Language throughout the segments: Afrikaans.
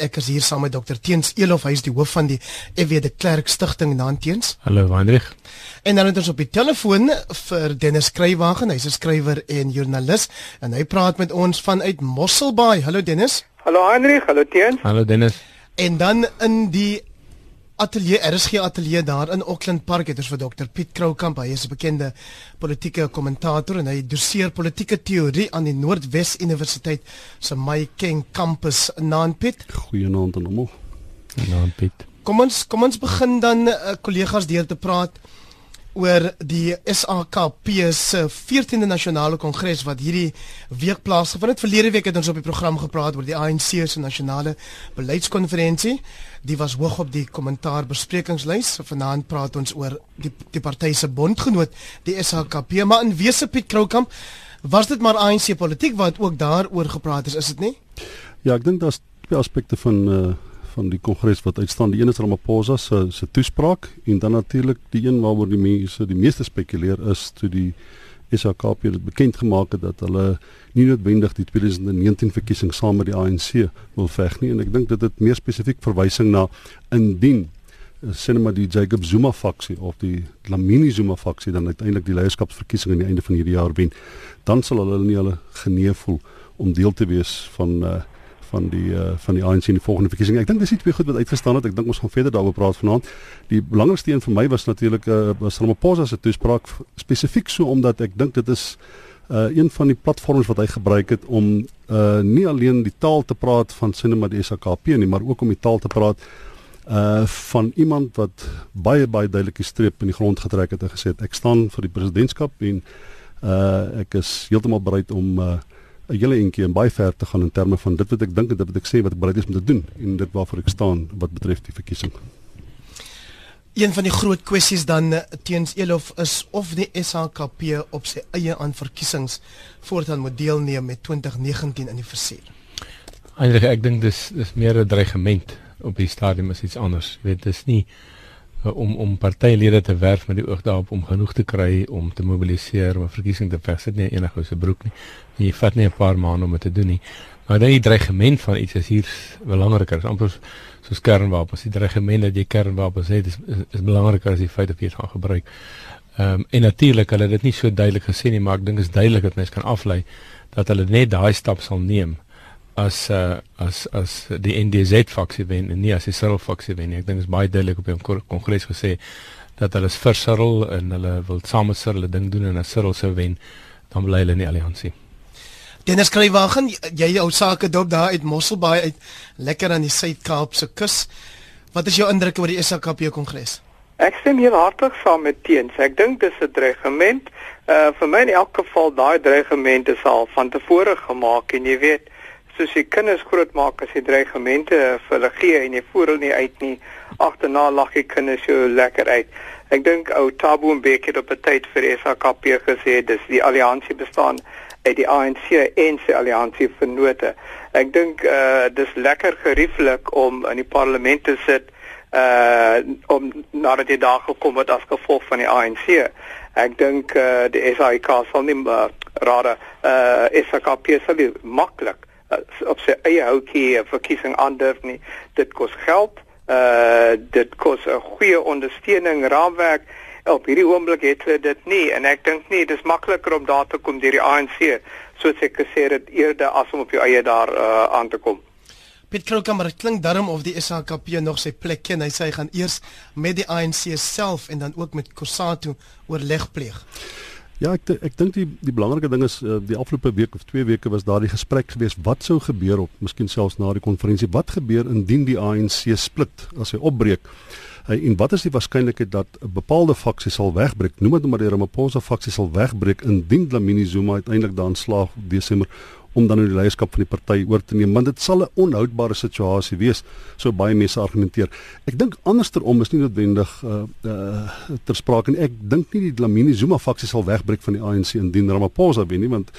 Ek is hier saam met Dr Teens Elof, hy is die hoof van die FW de Klerk Stichting Naanteens. Hallo Hendrik. En dan het ons op die telefoon vir Dennis Skrywagen, hy's 'n skrywer en joernalis en hy praat met ons vanuit Mosselbaai. Hallo Dennis. Hallo Hendrik, hallo Teens. Hallo Dennis. En dan in die ateljee RSG ateljee daar in Auckland Park het ons vir Dr Piet Kroukamp. Hy is 'n bekende politieke kommentator en hy doseer politieke teorie aan die Noordwes Universiteit se Maikeng kampus in Naanpiet. Goeienaand aan almal. Goeienaand Piet. Kom ons kom ons begin dan uh, kollegas deur te praat oor die SAKP se 14de nasionale kongres wat hierdie week plaasgevind het. Verlede week het ons op die program gepraat oor die ANC se nasionale beleidskonferensie. Die was hoog op die kommentaar besprekingslys. Vanaand praat ons oor die die party se bondgenoot, die SAKP, maar in wese Piet Kroukamp, was dit maar ANC politiek wat ook daaroor gepraat is, is dit nie? Ja, ek dink daar's twee aspekte van uh van die kongres wat uitstaan. Die een is Ramaphosa se se toespraak en dan natuurlik die een waaroor die mense die meeste spekuleer is toe die SAKP het bekend gemaak het dat hulle nie noodwendig die 2019 verkiesing saam met die ANC wil veg nie en ek dink dit het meer spesifiek verwysing na indien eh, sinema die Jacob Zuma faksie of die Lamini Zuma faksie dan uiteindelik die leierskapsverkiesing aan die einde van hierdie jaar wen dan sal hulle nie hulle genee voel om deel te wees van uh, van die uh, van die ANC in die volgende verkiesing. Ek dink dis iets baie goed wat uitgestaan het. Ek dink ons gaan verder daaroor praat vanaand. Die belangrikste een vir my was natuurlik uh, was Ramaphosa se toespraak spesifiek so omdat ek dink dit is uh, een van die platforms wat hy gebruik het om uh, nie alleen die taal te praat van sinema die SAKP nie, maar ook om die taal te praat uh van iemand wat baie baie duidelike streep in die grond getrek het en gesê het ek staan vir die presidentskap en uh ek is heeltemal bereid om uh 'n hele entjie en baie ver te gaan in terme van dit wat ek dink en dit wat ek sê wat ek bereid is om te doen en dit waarvoor ek staan wat betref die verkiesing. Een van die groot kwessies dan eh, teens Elof is of die SHKP op sy eie aan verkiesings voortaan moet deelneem met 2019 in die versuur. Eintlik ek dink dis dis meer 'n dreigement op die stadium as iets anders. Jy weet dis nie uh, om om partylede te werf met die oog daarop om genoeg te kry om te mobiliseer om 'n verkiesing te veg. Dit nie enige se broek nie. En jy vat nie 'n paar maande om dit te doen nie. Maar dan die dreigement van iets is hier belangriker. Is amper soos kernwapens. Die dreigement dat jy kernwapens het is, is, is belangriker as die feit dat jy dit gaan gebruik. Ehm um, en natuurlik hulle het dit nie so duidelik gesê nie, maar ek dink is duidelik dat mense kan aflei dat hulle net daai stap sal neem as uh, as as die NDZ faksie wen en nie as die Cyril faksie wen nie. Ek dink dit is baie duidelik op die kongres gesê dat hulle is vir Cyril en hulle wil saam met Cyril 'n ding doen en as Cyril sou wen, dan bly hulle in die alliansie. Dennis Skrywagen, jy jou sake dop daar uit Mosselbaai uit lekker aan die Suid-Kaap se kus. Wat is jou indrukke oor die SAKP kongres? Ek stem heel hartlik saam met teens. Ek dink dis 'n dreigement. Uh vir my in elk geval daai dreigement is al van tevore gemaak en jy weet soos jy kinders grootmaak as jy dreigemente vir hulle gee en jy voer hulle nie uit nie, agterna lag jy kinders so lekker uit. Ek dink ou Tabo Mbeki het op 'n tyd vir SAKP gesê dis die alliansie bestaan uit die ANC en sy alliansie vennote. Ek dink uh dis lekker gerieflik om in die parlement te sit uh om nadat jy daar gekom het as gevolg van die ANC. Ek dink uh die SAIK sal nie uh, rade uh SAKP sal maklik op sy eie houtjie 'n verkiesing aandurf nie. Dit kos geld. Uh dit kos 'n goeie ondersteuning raamwerk. Op hierdie oomblik het hulle dit nie en ek dink nie dis makliker om daar te kom deur die ANC soos ek gesê het eerder as om op jou eie daar uh, aan te kom. Piet Kroukamp, dit klink darm of die SHKP nog sy plek ken. Hy sê hy gaan eers met die ANC self en dan ook met Kusatu oorleg pleeg. Ja, ek ek dink die die belangrike ding is uh, die afgelope week of 2 weke was daar die gesprek gewees wat sou gebeur op miskien selfs na die konferensie wat gebeur indien die ANC split as hy opbreek. Uh, en wat is die waarskynlikheid dat 'n bepaalde faksie sal wegbreek? Noem dit maar die Ramaphosa faksie sal wegbreek indien Dlamini Zuma uiteindelik daan slaag Desember om dan nou die leierskap van die party oor te neem want dit sal 'n onhoudbare situasie wees so baie mense argumenteer. Ek dink andersterom is nie noodwendig uh, uh ter sprake nie. Ek dink nie die Dlamini Zuma faksie sal wegbreek van die ANC indien Ramaphosa wen nie want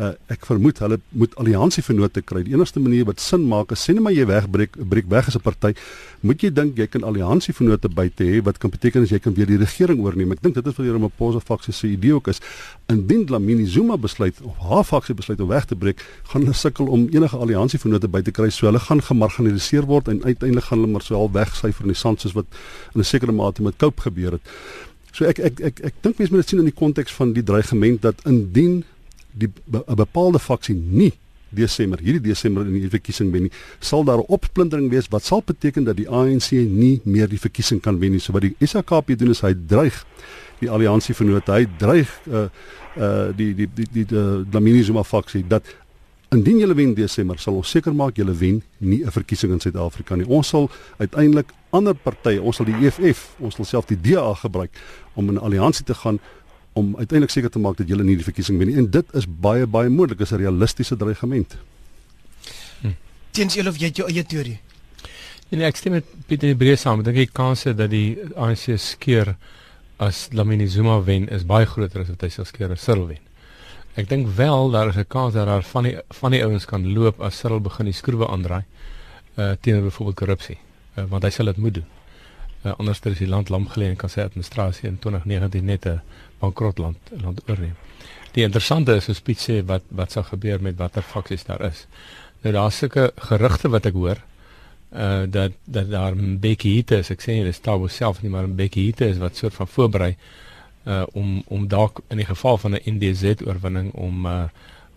uh, ek vermoed hulle moet alliansievennote kry. Die enigste manier wat sin maak is sê net maar jy wegbreek breek weg as 'n party, moet jy dink jy kan alliansievennote buite hê wat kan beteken as jy kan weer die regering oorneem. Ek dink dit is wat die Ramaphosa faksie se idee ook is. Indien Dlamini Zuma besluit of haar faksie besluit om weg te breek, gaan hulle sukkel om enige alliansievennote by te kry. So hulle gaan gemarginaliseer word en uiteindelik gaan hulle maar so al wegsyfer in die sand soos wat in 'n sekere mate met Cope gebeur het. So ek ek ek ek dink mense moet dit sien in die konteks van die dreigement dat indien die 'n bepaalde faksie nie Desember hierdie Desember in die verkiesing wen nie, sal daar 'n opsplintering wees wat sal beteken dat die ANC nie meer die verkiesing kan wen nie. So wat die SAKP doen is hy dreig die alliansie vennote, hy dreig uh uh die die die die die Lamini Zuma faksie dat indien julle wen Desember sal ons seker maak julle wen nie 'n verkiesing in Suid-Afrika nie. Ons sal uiteindelik ander partye, ons sal die EFF, ons sal self die DA gebruik om 'n alliansie te gaan om uiteindelik seker te maak dat julle nie die verkiesing wen nie. En dit is baie baie moontlik, is 'n realistiese dreigement. Hm. Teens julle of jy jou eie teorie? Nee, ek stem met Pieter Breë saam. Ek dink die kanse dat die ANC skeer as Lamini Zuma wen is baie groter as wat hy sal skeer as Cyril wen. Ek dink wel daar is 'n kans dat daar van die van die ouens kan loop as Cyril begin die skroewe aandraai uh teenoor byvoorbeeld korrupsie. Uh, want hy sal dit moet doen. Uh, anders is die land lam gelê en kan sy administrasie in 2019 net 'n bankrot land oorneem. Die interessante is as Piet sê wat wat sal gebeur met watter faksies daar is. Nou daar's sulke gerugte wat ek hoor uh dat dat daar 'n bietjie hitte is. Ek sê nie dis Tabo self nie, maar 'n bietjie hitte is wat soort van voorberei uh om om dalk in die geval van 'n NDZ oorwinning om uh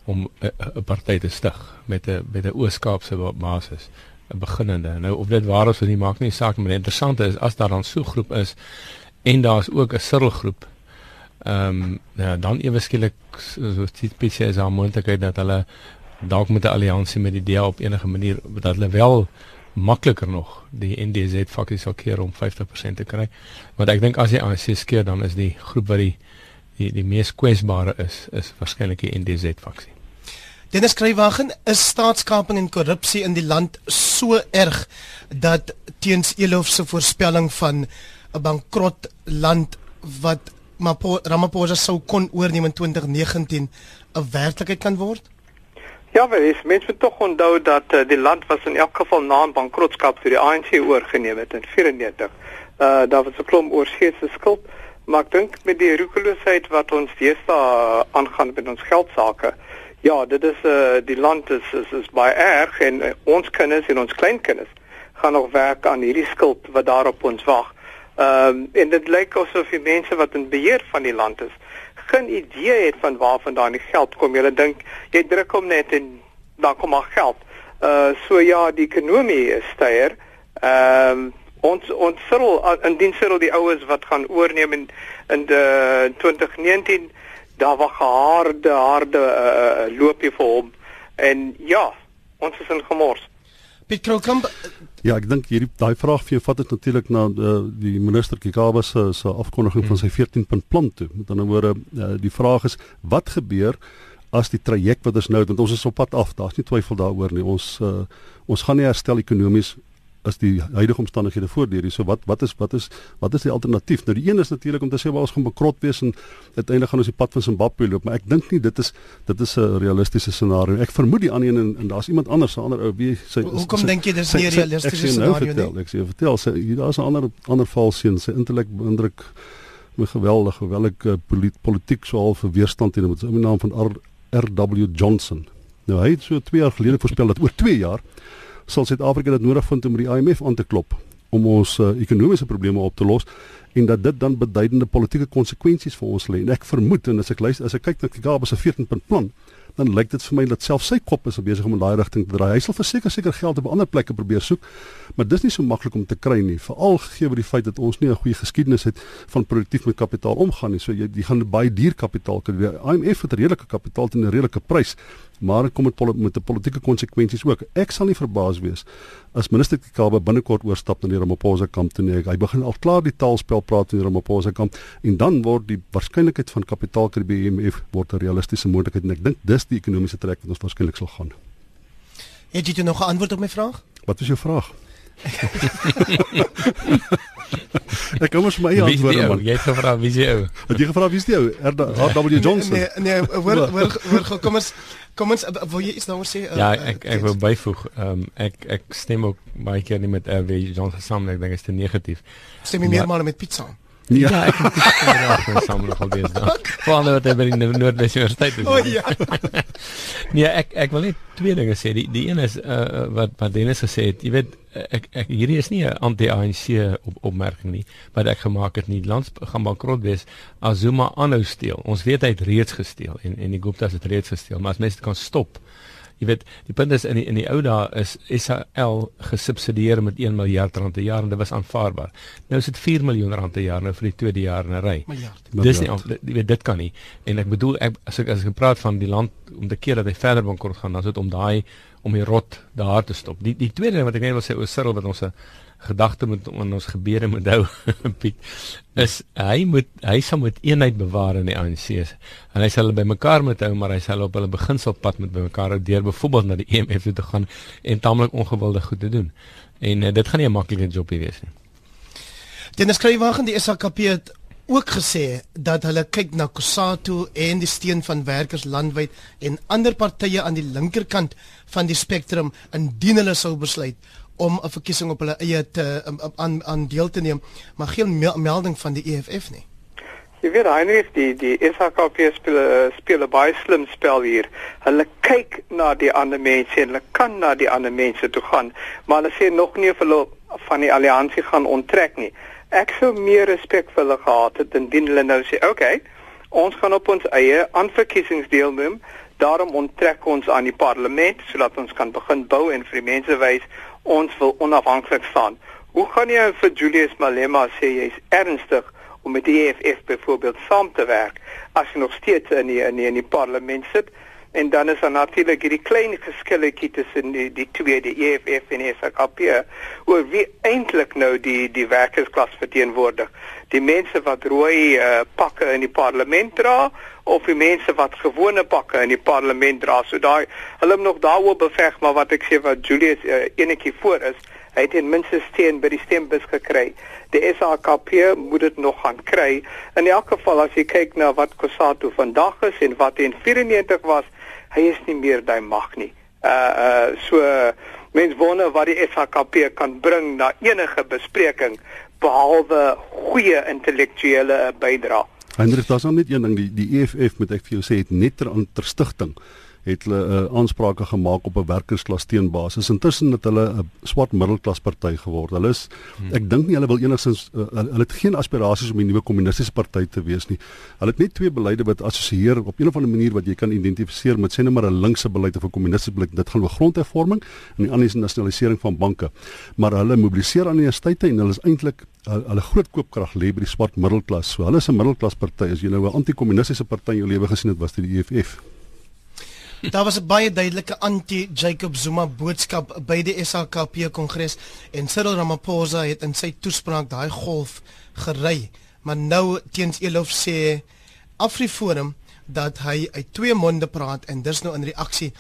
om 'n party te stig met 'n met 'n Oos-Kaapse basis 'n beginnende. Nou of dit waar is of nie maak nie saak, maar interessant is as daar dan so 'n groep is en daar's ook 'n sirkelgroep Ehm um, ja, dan ewe skielik so spesiaal is 'n moontlikheid dat hulle dalk met 'n alliansie met die DA op enige manier dat hulle wel makliker nog die NDZ fakkie sal keer om 50% te kry. Want ek dink as jy ANC skeer dan is die groep wat die die die mees kwesbare is is waarskynlik die NDZ faksie. Dennis skrywagen is staatskaping en korrupsie in die land so erg dat teens Elof se voorspelling van 'n bankrot land wat Ramaphosa sou kon oorneem in 2019 'n werklikheid kan word? Ja, wel, is mens moet tog onthou dat uh, die land was in elk geval na bankrotskap toe die ANC oorgeneem het in 94. Uh daar was 'n klomp oorscheetse skuld, maar ek dink met die roekeloosheid wat ons deesdae uh, aangaan met ons geldsaake, ja, dit is uh die land is is, is baie erg en uh, ons kinders en ons kleinkinders gaan nog werk aan hierdie skuld wat daarop ons wag. Ehm um, en dit lyk asof die mense wat in beheer van die land is, geen idee het van waar vandaan die geld kom. Hulle dink jy druk hom net en dan kom maar geld. Uh so ja, die ekonomie is styr. Ehm um, ons ons sirkel in diens sirkel die oues wat gaan oorneem in in die 2019 daar was harde harde uh, loopie vir hom en ja, ons is in gemors. Piet Kroukamp Ja, ek dink hierdie daai vraag vir jou vat dit natuurlik na uh, die minister Kikaba se se afkondiging hmm. van sy 14 punt plan toe. Met ander woorde, uh, die vraag is wat gebeur as die traject wat ons nou want ons is op pad af, daar's nie twyfel daaroor nie. Ons uh, ons gaan nie herstel ekonomies as die huidige omstandighede voortduur. So wat wat is wat is wat is die alternatief? Nou die een is natuurlik om te sê ons gaan bekrot wees en uiteindelik gaan ons die pad van Zimbabwe loop, maar ek dink nie dit is dit is 'n realistiese scenario. Ek vermoed die ander een en, en daar's iemand anders, 'n ander ou wie sy Hoekom dink jy dis nie 'n realistiese nou scenario vertel, nie? Ek sê vertel, sy daar's 'n ander ander val sien, sy intellek beïndruk my geweldig, geweldig uh, polit, politiek so half weerstand teen met sy naam van R, R.W. Johnson. Nou hy het so 2 jaar gelede voorspel dat oor 2 jaar sal Suid-Afrika dit nodig vind om by die IMF aan te klop om ons uh, ekonomiese probleme op te los en dat dit dan beduidende politieke konsekwensies vir ons lê. En ek vermoed en as ek luister as ek kyk na Kigaba se 14 punt plan, dan lyk dit vir my dat self sy kop is besig om in daai rigting te draai. Hy sal verseker seker geld op ander plekke probeer soek, maar dis nie so maklik om te kry nie, veral gegee word die feit dat ons nie 'n goeie geskiedenis het van produktief met kapitaal omgaan nie. So jy jy gaan baie duur kapitaal kry. IMF het redelike kapitaal teen 'n redelike prys, maar dit kom met met 'n politieke konsekwensies ook. Ek sal nie verbaas wees as minister Kikabe binnekort oorstap na die Ramaphosa kamp toe nie. Hy begin al klaar die taalspel praat in die Ramaphosa kamp en dan word die waarskynlikheid van kapitaal kry by IMF word 'n realistiese moontlikheid en ek dink dis die ekonomiese trek wat ons waarskynlik sal gaan. Het jy nog 'n antwoord op my vraag? Wat is jou vraag? ek kom mos my antwoord man. Jy het gevra wie is jy ou? Het jy gevra wie is jy ou? R.W. Johnson. Nee, nee, hoor hoor hoor kom ons Kom ons wil jy iets daaroor sê? Uh, ja, ek ek wil byvoeg. Ehm um, ek ek stem ook baie keer nie met RW Johnson saam, ek dink dit is te negatief. Stem jy meermale met Piet saam? Ja, ja ek het inderdaad van saam nog al deesdae. Veral nou dat hy by die Noordwes Universiteit is. O oh, ja. nee, ek ek wil net twee dinge sê. Die die een is uh, wat wat Dennis gesê het, jy weet ek ek hierdie is nie 'n anti-ANC op, opmerking nie, wat ek gemaak het nie. Land gaan bankrot wees as Zuma aanhou steel. Ons weet hy het reeds gesteel en en die Gupta's het reeds gesteel, maar as mense dit kan stop Jy weet, die punt is in die, in die ou dae is SAL gesubsidieer met 1 miljard rand per jaar en dit was aanvaarbaar. Nou is dit 4 miljoen rand per jaar nou vir die tweede jaar in 'n ry. Dis nie jy weet dit kan nie. En ek bedoel ek as ek as ek praat van die land om te keer dat hy verder bankrot gaan, dan is dit om daai om die rot daar te stop. Die die tweede ding wat ek net wil sê oor Cyril wat ons 'n gedagte moet in ons gebede moet hou Piet is hy moet hy sal moet eenheid bewaar in die ANC en hy sal hulle bymekaar moet hou maar hy sal op hulle beginselpad met bymekaar hou deur byvoorbeeld na die EMF toe te gaan en taamlik ongewilde goed te doen. En uh, dit gaan nie 'n maklike job wees nie. Dennis Kruiwagen die SAKP het ook gesê dat hulle kyk na Kusatu en die steen van werkers landwyd en ander partye aan die linkerkant van die spektrum indien hulle sou besluit om 'n verkiesing op hulle eie te um, um, aan aan deel te neem, maar geen melding van die EFF nie. Jy weet Heinrich, die die SHKP speel eh, speel 'n baie slim spel hier. Hulle kyk na die ander mense en hulle kan na die ander mense toe gaan, maar hulle sê nog nie of hulle van die alliansie gaan onttrek nie. Ek sou meer respek vir hulle gehad het indien hulle nou sê, "Oké, okay, ons gaan op ons eie aan verkiesings deelneem." Daarom onttrek ons aan die parlement sodat ons kan begin bou en vir die mense wys ons wil onafhanklik staan. Hoe gaan jy vir Julius Malema sê jy's ernstig om met die EFF byvoorbeeld saam te werk as jy nog steeds in die, in die, in die parlement sit? En dan is daar natuurlik hierdie klein geskilletjie tussen die die twee die EFF en die SAP oor wie eintlik nou die die werkersklas verteenwoordig. Die mense wat rooi uh, pakke in die parlement dra of die mense wat gewone pakke in die parlement dra. So daai hulle nog daaroor beveg, maar wat ek sê wat Julius uh, enetjie voor is, hy het ten minste steen by die stembus gekry. Die SAKP moet dit nog gaan kry. In elk geval as jy kyk na wat Kosato vandag is en wat in 94 was hy is nie meer daai mag nie. Uh uh so mens wonder wat die SHKP kan bring na enige bespreking behalwe goeie intellektuele bydrae. Hendrik, daar's net een ding die die EFF met ek vir jou sê het net ter, ter stigting het hulle uh, eh, aansprake gemaak op 'n werkersklas teenbasis. Intussen het hulle 'n swart middelklas party geword. Hulle is hmm. ek dink nie hulle wil enigsins uh, hulle het geen aspirasies om 'n nuwe kommunistiese party te wees nie. Hulle het net twee beleide wat assosieer op 'n of ander manier wat jy kan identifiseer met sê net maar 'n linkse beleid of 'n kommunistiese beleid. Dit gaan oor grondhervorming en die ander is nasionalisering van banke. Maar hulle mobiliseer aan die universiteite en hulle is eintlik hulle groot koopkrag lê by die swart middelklas. So hulle is 'n middelklas party. As jy nou 'n anti-kommunistiese party in jou lewe gesien het, was dit die EFF. Daar was 'n baie duidelike anti-Jacob Zuma boodskap by die SAKP kongres en Cyril Ramaphosa het in sy toespraak daai golf gery. Maar nou teens Elof sê Afriforum dat hy uit twee monde praat en dis nou in reaksie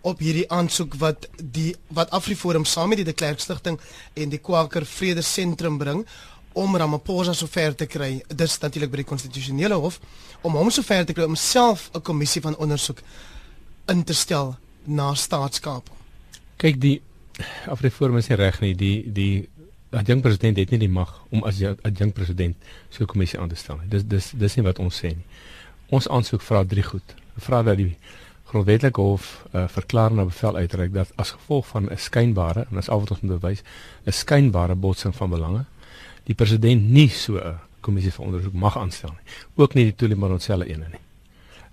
op hierdie aansoek wat die wat Afriforum saam met die De Klerk Stichting en die Quaker Vrede Sentrum bring om Ramaphosa sover te kry. Dis natuurlik by die konstitusionele hof om hom sover te kry om self 'n kommissie van ondersoek in te stel na staatskap. Kyk die Afriforum is nie reg nie. Die die adjunkt president het nie die mag om as adjunkt president so 'n kommissie aan te stel nie. Dis dis dis nie wat ons sê nie. Ons aansoek vra drie goed. Vra dat die grondwetlike hof 'n uh, verklaring na bevel uitreik dat as gevolg van 'n skynbare en as al wat ons moet bewys 'n skynbare botsing van belange die president nie so 'n kommissie vir ondersoek mag aanstel nie. Ook nie die Toelimoronselle ene nie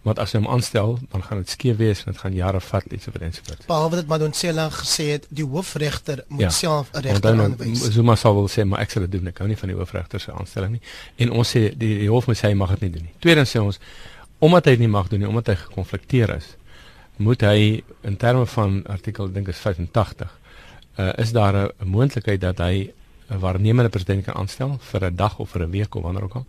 want as jy hom aanstel, dan gaan dit skeef wees en dit gaan jare vat iets oor ensovoorts. Behalwe dit Madonsela gesê het, die hoofregter moet ja. self 'n regter aanwys. Zuma sal wel sê maar ek sal dit doen, ek hou nie van die hoofregter se aanstelling nie. En ons sê die, die hof moet sê hy mag dit nie doen nie. Tweedens sê ons omdat hy dit nie mag doen nie, omdat hy gekonflikteer is, moet hy in terme van artikel dink is 85 uh, is daar 'n moontlikheid dat hy 'n waarnemende president kan aanstel vir 'n dag of vir 'n week of wanneer ook al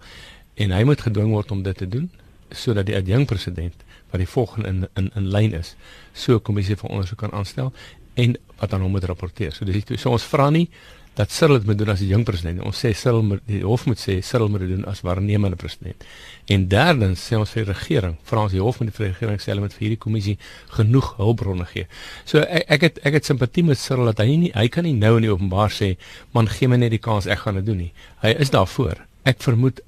en hy moet gedwing word om dit te doen sodat die adjunkt president wat die volgende in in in lyn is, so 'n kommissie van ondersoek kan aanstel en wat dan hom moet rapporteer. So dis so ons vra nie dat Cyril dit moet doen as die jong president. Ons sê Cyril moet die hof moet sê Cyril moet dit doen as waarnemende president. En derdens sê ons vir die regering, vra ons die hof moet die regering sê hulle moet vir hierdie kommissie genoeg hulpbronne gee. So ek ek het ek het simpatie met Cyril dat hy nie hy kan nie nou in die openbaar sê man gee my net die kans ek gaan dit doen nie. Hy is daarvoor ek vermoed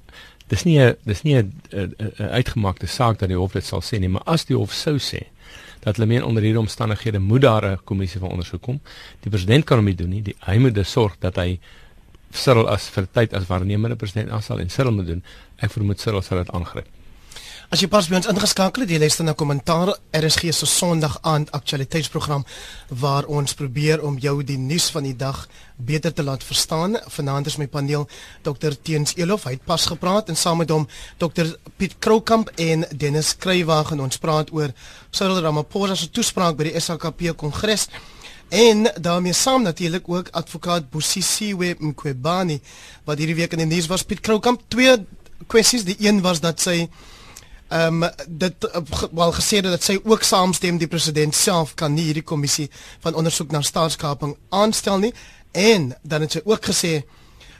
dis nie 'n dis nie 'n uitgemaakte saak dat die hof dit sal sê nie, maar as die hof sou sê dat hulle meen onder hierdie omstandighede moet daar 'n kommissie van ondersoek kom. Die president kan hom nie doen nie. Die hy moet dus sorg dat hy Cyril as vir tyd as waarnemende president aanstel en Cyril moet doen. Ek vermoed Cyril sal dit aangryp. As jy pas by ons ingeskakel het, jy luister na kommentaar RSG se Sondag aand aktualiteitsprogram waar ons probeer om jou die nuus van die dag beter te laat verstaan. Vanaand is my paneel Dr Teens Elof, hy het pas gepraat en saam met hom Dr Piet Kroukamp en Dennis Kruiwagen en ons praat oor Cyril Ramaphosa se toespraak by die SHKP Kongres. En daarmee saam natuurlik ook advokaat Bosisiwe Mqwebani wat hierdie week in die nuus was Piet Kroukamp twee kwessies die een was dat sy ehm um, dit wel gesê dat sy ook saamstem die president self kan nie hierdie kommissie van ondersoek na staatskaping aanstel nie. En dan het sy ook gesê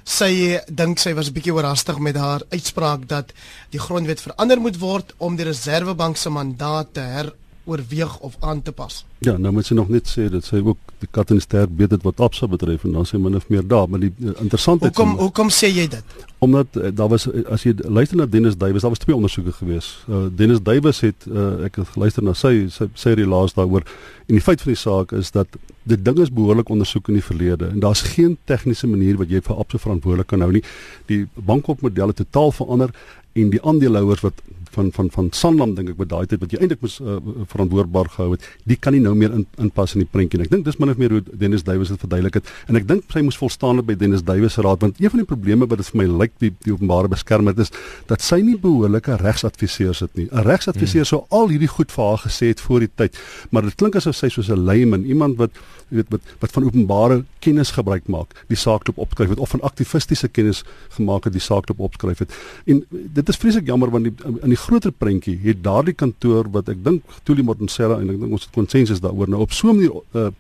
sy dink sy was 'n bietjie oorhaastig met haar uitspraak dat die grondwet verander moet word om die reservebank se mandaat te her oorweeg of aan te pas. Ja, nou moet sy nog net sê dat sy ook die kat en ster weet dit wat Absa betref en dan sê min of meer daar, maar die uh, interessante Hoekom hoekom sê jy dit? Omdat uh, daar was uh, as jy luister na Dennis Duwys, daar was twee ondersoeke gewees. Uh, Dennis Duwys het uh, ek het geluister na sy sy sy relaas daaroor en die feit van die saak is dat dit ding is behoorlik ondersoek in die verlede en daar's geen tegniese manier wat jy vir Absa verantwoordelik kan hou nie. Die bankopmodelle totaal verander en die aandeelhouers wat van van van Sanlam dink ek met daai tyd wat jy eintlik moes uh, verantwoordbaar gehou het, die kan nie nou meer in, inpas in die prentjie nie. Ek dink dis min of meer hoe Dennis Duwys dit verduidelik het en ek dink sy moes volstaan by Dennis Duwys se raad want een van die probleme wat dit vir my lyk die die openbare beskermer is dat sy nie behoorlike regsadviseurs het nie. 'n Regsadviseur hmm. sou al hierdie goed vir haar gesê het voor die tyd, maar dit klink asof sy soos 'n layman, iemand wat weet wat wat van openbare kennis gebruik maak, die saak loop opskryf het of van aktivistiese kennis gemaak het die saak loop opskryf het. En dit is vreeslik jammer want die in die groter prentjie het daardie kantoor wat ek dink Tuli Mortensela en ek dink ons het konsensus daaroor nou op so 'n manier uh,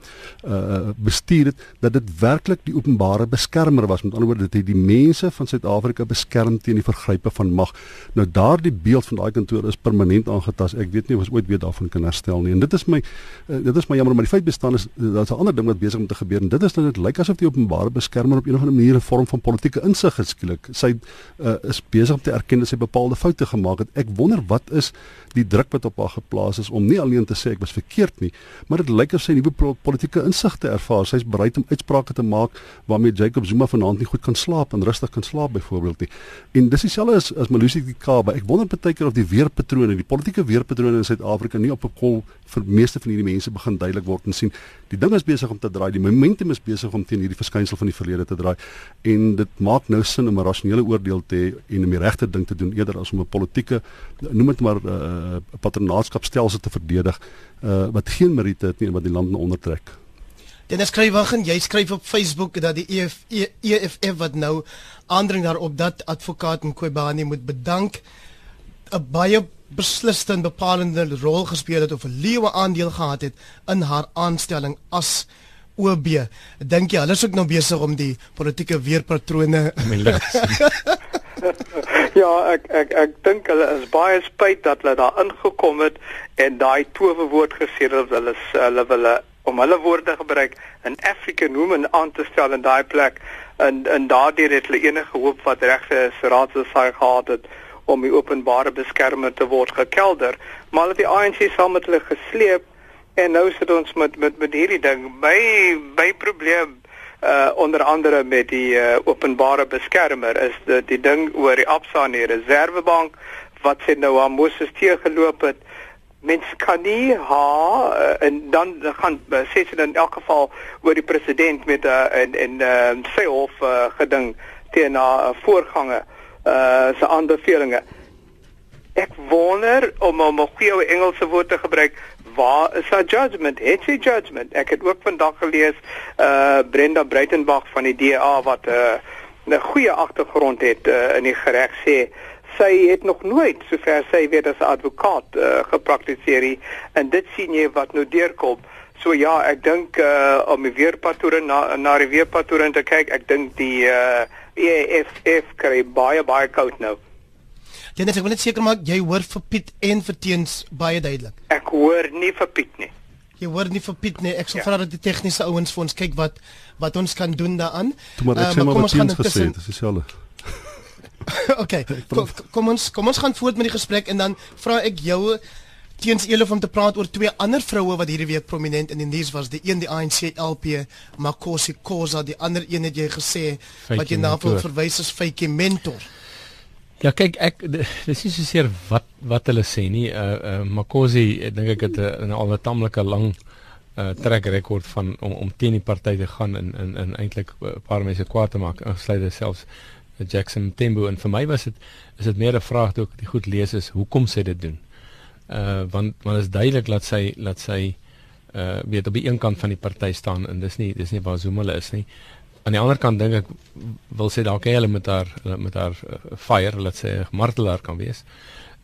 uh bestuur het dat dit werklik die openbare beskermer was. Met ander woorde dit het die mense van Suid-Afrika beskerm teen die vergrype van mag. Nou daardie beeld van daai kantoor is permanent aangetast. Ek weet nie of ons ooit weer daarvan kan herstel nie. En dit is my uh, dit is my jammer maar die feit bestaan is daar's 'n ander ding wat besig om te gebeur en dit is dat dit lyk asof die openbare beskermer op 'n of ander manier 'n vorm van politieke insig geskielik sy uh, is besig om te erken sy bepaalde foute gemaak het ek wonder wat is die druk wat op haar geplaas is om nie alleen te sê ek was verkeerd nie, maar dit lyk of sy nuwe politieke insigte ervaar. Sy's bereid om uitsprake te maak waarmee Jacob Zuma vanaand nie goed kan slaap en rustig kan slaap byvoorbeeld nie. En dis dieselfde as as Malusi Kaba. Ek wonder baie keer of die weerpatrone, die politieke weerpatrone in Suid-Afrika nie op 'n kol vir meeste van hierdie mense begin duidelik word en sien die ding is besig om te draai, die momentum is besig om teen hierdie verskynsel van die verlede te draai en dit maak nou sin om 'n rasionele oordeel te hê en om die regte ding te doen eerder as om 'n politieke noem dit maar 'n uh, patronaatskapstelsel te verdedig uh, wat geen meriete het nie en wat die land ondertrek. Dennis Skrywagen, jy skryf op Facebook dat die EF, e, EFF wat nou aandring daarop dat advokaat Mqobani moet bedank 'n baie beslissende en bepalende rol gespeel het of 'n leeu aandeel gehad het in haar aanstelling as OB. Dink jy hulle is ook nou besig om die politieke weerpatrone ja, ek ek ek dink hulle is baie spyt dat hulle daar ingekom het en daai towerwoord gesê het dat hulle hulle wil om hulle woorde gebruik in Afrika noem en aan te stel in daai plek en en daardeur het hulle enige hoop wat regte is raadsaai gehad het om die openbare beskermer te word gekelder, maar hulle het die ANC saam met hulle gesleep en nou sit ons met met met hierdie ding. My my probleem uh onder andere met die uh, openbare beskermer is die, die ding oor die Absa en die Reservebank wat sê nou aan Moses teë geloop het. Mens kan nie ha uh, en dan gaan uh, sê sy in elk geval oor die president met 'n uh, en en uh, sy hof uh, geding teen 'n uh, voorganger uh se aanbevelings. Ek wonder om om 'n goeie Engelse woord te gebruik, waar is haar judgment? Het sy judgment? Ek het ook vandag gelees uh Brenda Breitenberg van die DA wat 'n uh, 'n goeie agtergrond het uh, in die reg sê sy het nog nooit sover sy weet as 'n advokaat uh, gepraktiseer en dit sien jy wat nou deurkom. So ja, ek dink uh om die weerpatrone na na die weerpatrone te kyk, ek dink die uh EFF kry baie baie koud nou. Dennis, ek wil net seker maak jy hoor vir Piet en vir Teens baie duidelik. Ek hoor nie vir Piet nie. Jy hoor nie vir Piet nie. Ek sal ja. vra dat die tegniese ouens vir ons kyk wat wat ons kan doen daaraan. Maar ek uh, sê maar kom ons gaan gesê, dis dieselfde. okay. Kom, kom ons kom ons gaan voort met die gesprek en dan vra ek jou teens Elof om te praat oor twee ander vroue wat hierdie week prominent in die nuus was. Die een die ANC LP Makosi Khoza, die ander een het jy gesê Feikie wat jy na wil verwys as Faitjie mentor. Ja kyk ek dis nie so seer wat wat hulle sê nie. Uh uh Makosi dink ek het 'n al 'n tamelike lang uh trek rekord van om om teen die party te gaan en en en eintlik 'n paar mense kwaad te maak, insluitende selfs Jackson Tembo en vir my was dit is dit meer 'n vraag toe ek dit goed lees is hoekom sê dit doen uh want want is duidelik dat sy dat sy uh weet op die een kant van die party staan en dis nie dis nie waar Zuma is nie. Aan die ander kant dink ek wil sê dalk hy hulle met haar met haar uh, fire laat sê martelaar kan wees.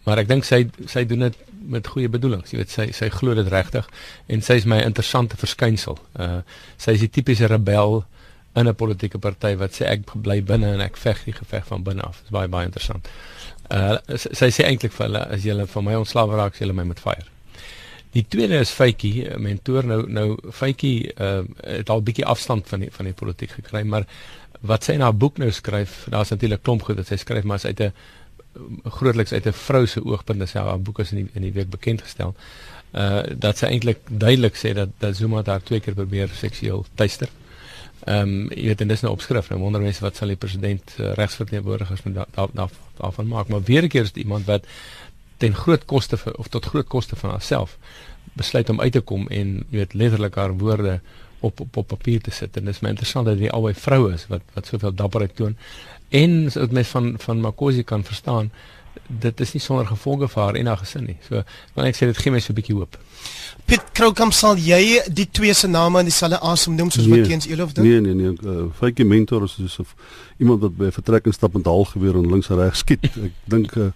Maar ek dink sy sy doen dit met goeie bedoelings. Jy weet sy sy glo dit regtig en sy is my interessante verskynsel. Uh sy is die tipiese rebel in 'n politieke party wat sê ek bly binne en ek veg die geveg van binne af. Dit is baie baie interessant. Uh sy sê eintlik vir hulle as julle van my ontslawe raak, julle my met fire. Die tweede is Faitjie, 'n mentor nou nou Faitjie uh het al 'n bietjie afstand van die van die politiek gekry, maar wat sy in haar boek nou skryf, daar's natuurlik klomp goed wat sy skryf, maar sy uit 'n grootliks uit 'n vrou se oogpunt as haar boek is in die, in die week bekend gestel. Uh dat sy eintlik duidelik sê dat dat Zuma daar twee keer probeer seksueel tuister. Ehm um, jy weet en dis nou opskrif nou wonder mense wat sal die president uh, regsverteenwoordigers daarvan da, da, da, maak maar weer 'n keer is dit iemand wat ten groot koste vir, of tot groot koste van haarself besluit om uit te kom en jy weet letterlik haar woorde op op op papier te sit. En dis my interessant dat die albei vroue is wat wat soveel dapperheid toon. En so dit mes van van Makosi kan verstaan dit is nie sonder gevolge vir haar en haar gesin nie. So want ek sê dit gee my so 'n bietjie hoop. Piet Kroukamp sal jy die twee se name in dieselfde asem noem soos nee, wat teens Elof doen? Nee nee nee, uh, Faitjie mentor is soos of iemand wat by 'n vertrekking stap met haalgeweer en links en reg skiet. Ek dink uh,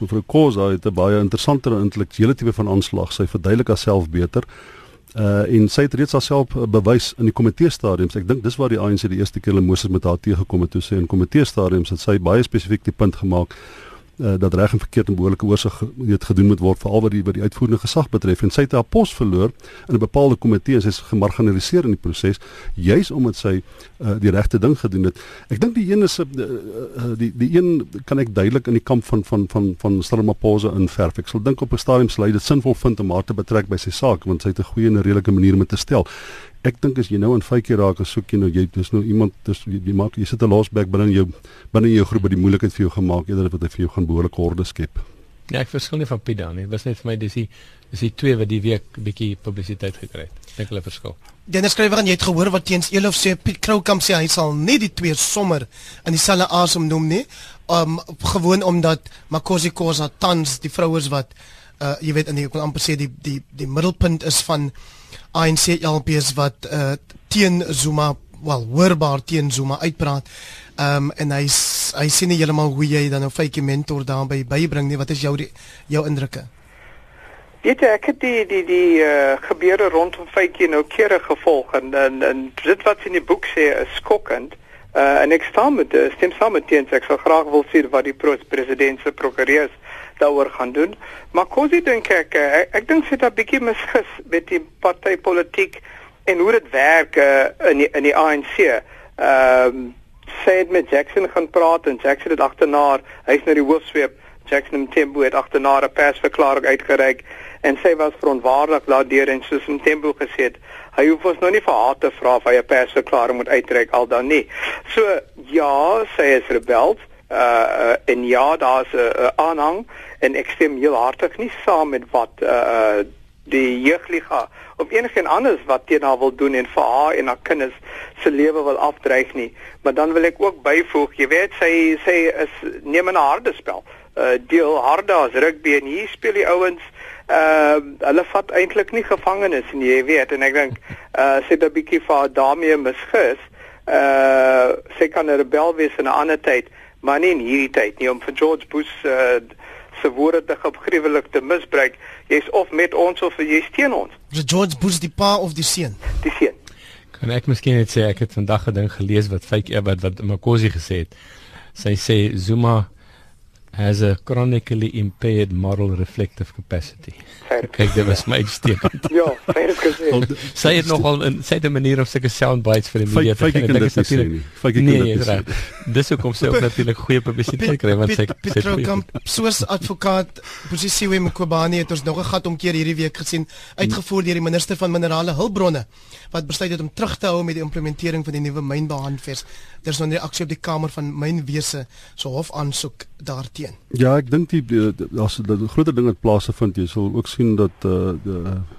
mevrou Kosa het 'n baie interessante intellektuele tipe van aanslag. Sy verduidelik haarself beter. Uh en sy het reeds haarself bewys in die komitee stadiums. Ek dink dis waar die ANC die eerste keer hulle Moses met haar teëgekom het toe sy in komitee stadiums het sy baie spesifiek die punt gemaak uh, dat reg en verkeerd en behoorlike oorsig weet gedoen moet word veral wat die wat die uitvoerende gesag betref en sy het haar pos verloor in 'n bepaalde komitee en sy is gemarginaliseer in die proses juis omdat sy uh, die regte ding gedoen het. Ek dink die een is uh, uh, die die een kan ek duidelik in die kamp van van van van Stramapose inverf. Ek sal dink op 'n stadium sal hy dit sinvol vind om haar te betrek by sy saak want sy het 'n goeie en redelike manier om te stel ek dink as jy nou in fytjie raak as soek jy nou jy dis nou iemand dis jy, jy maak jy sit 'n losback binne jou binne jou groep wat die moeilikheid vir jou gemaak eerder wat hy vir jou gaan behoorlik horde skep. Ja, ek verskil nie van Piet dan nie. Dit was net vir my dis die dis die twee wat die week bietjie publisiteit gekry het. Dink hulle verskil. Dennis skrywer en jy het gehoor wat teens Elof sê Piet Kroukamp sê hy sal nie die twee sommer in dieselfde asem noem nie. Um gewoon omdat Makosi Khoza tans die vrouers wat uh jy weet in die wil amper sê die die die middelpunt is van ANC LPs wat uh, teen Zuma wel hoorbaar teen Zuma uitpraat. Um, en hy hy sien nie heeltemal hoe jy dan 'n feitjie mentor daarby bybring nie. Wat is jou die, jou indrukke? Weet jy ek het die die die uh, gebeure rondom feitjie nou kere gevolg en, en en dit wat in die boek sê is skokkend. Uh, en ek staan met stem saam met teens ek sal graag wil sien wat die president se prokureurs daaroor gaan doen. Maar Kosi dink ek ek, ek, ek dink sy het 'n bietjie misgis met die partytetiek en hoe dit werk uh, in die, in die ANC. Ehm um, sy het met Jackson gaan praat en Jackson het agterna, hy's nou die hoofsweep. Jackson en Tembo het agterna 'n persverklaring uitgereik en sy was verontwaardig daardeur en soos Tembo gesê het, hy hoef ons nou nie vir haar te vra of hy 'n persverklaring moet uitreik al dan nie. So ja, sy is rebels uh en ja daar's 'n uh, aanhang en ek stem heel hartig nie saam met wat uh die jeugliga of enigeen anders wat teen haar wil doen en vir haar en haar kinders se lewe wil afdreig nie maar dan wil ek ook byvoeg jy weet sy sê is neem 'n harde spel uh deel harde as rugby en hier speel die ouens uh hulle vat eintlik nie gevangenes en jy weet en ek dink uh sy het 'n bietjie vir daarmee misgis uh sy kan 'n rebel wees in 'n ander tyd maar nie in hierdie tyd nie om vir George Bush uh, se woorde te gruwelik te misbruik. Jy's of met ons of jy's teen ons. Is George Bush die pa of die seun? Die seun. Kan ek miskien net sê ek het vandag 'n ding gelees wat fake wat wat Makosi gesê het. Sy sê Zuma has a chronically impaired moral reflective capacity. Kyk, dit was my uitstekend. ja, baie gesê. Sy het nogal in sy het 'n manier of sulke sound bites vir die media te gee. Ek dink natuurlik. Nee, is reg. Dis hoekom sy ook natuurlik goeie publisiteit kry want sy Petro Kamp soos advokaat posisie wie Mkobani het ons nog 'n gat omkeer hierdie week gesien uitgevoer deur die minister van minerale hulpbronne wat besluit het om terug te hou met die implementering van die nuwe mynbehandves. Daar's nou 'n reaksie op die Kamer van Mynwese se hof aansoek daarteen. Ja, ek dink die as die groter ding wat plaasvind, jy sal ook sien dat eh uh,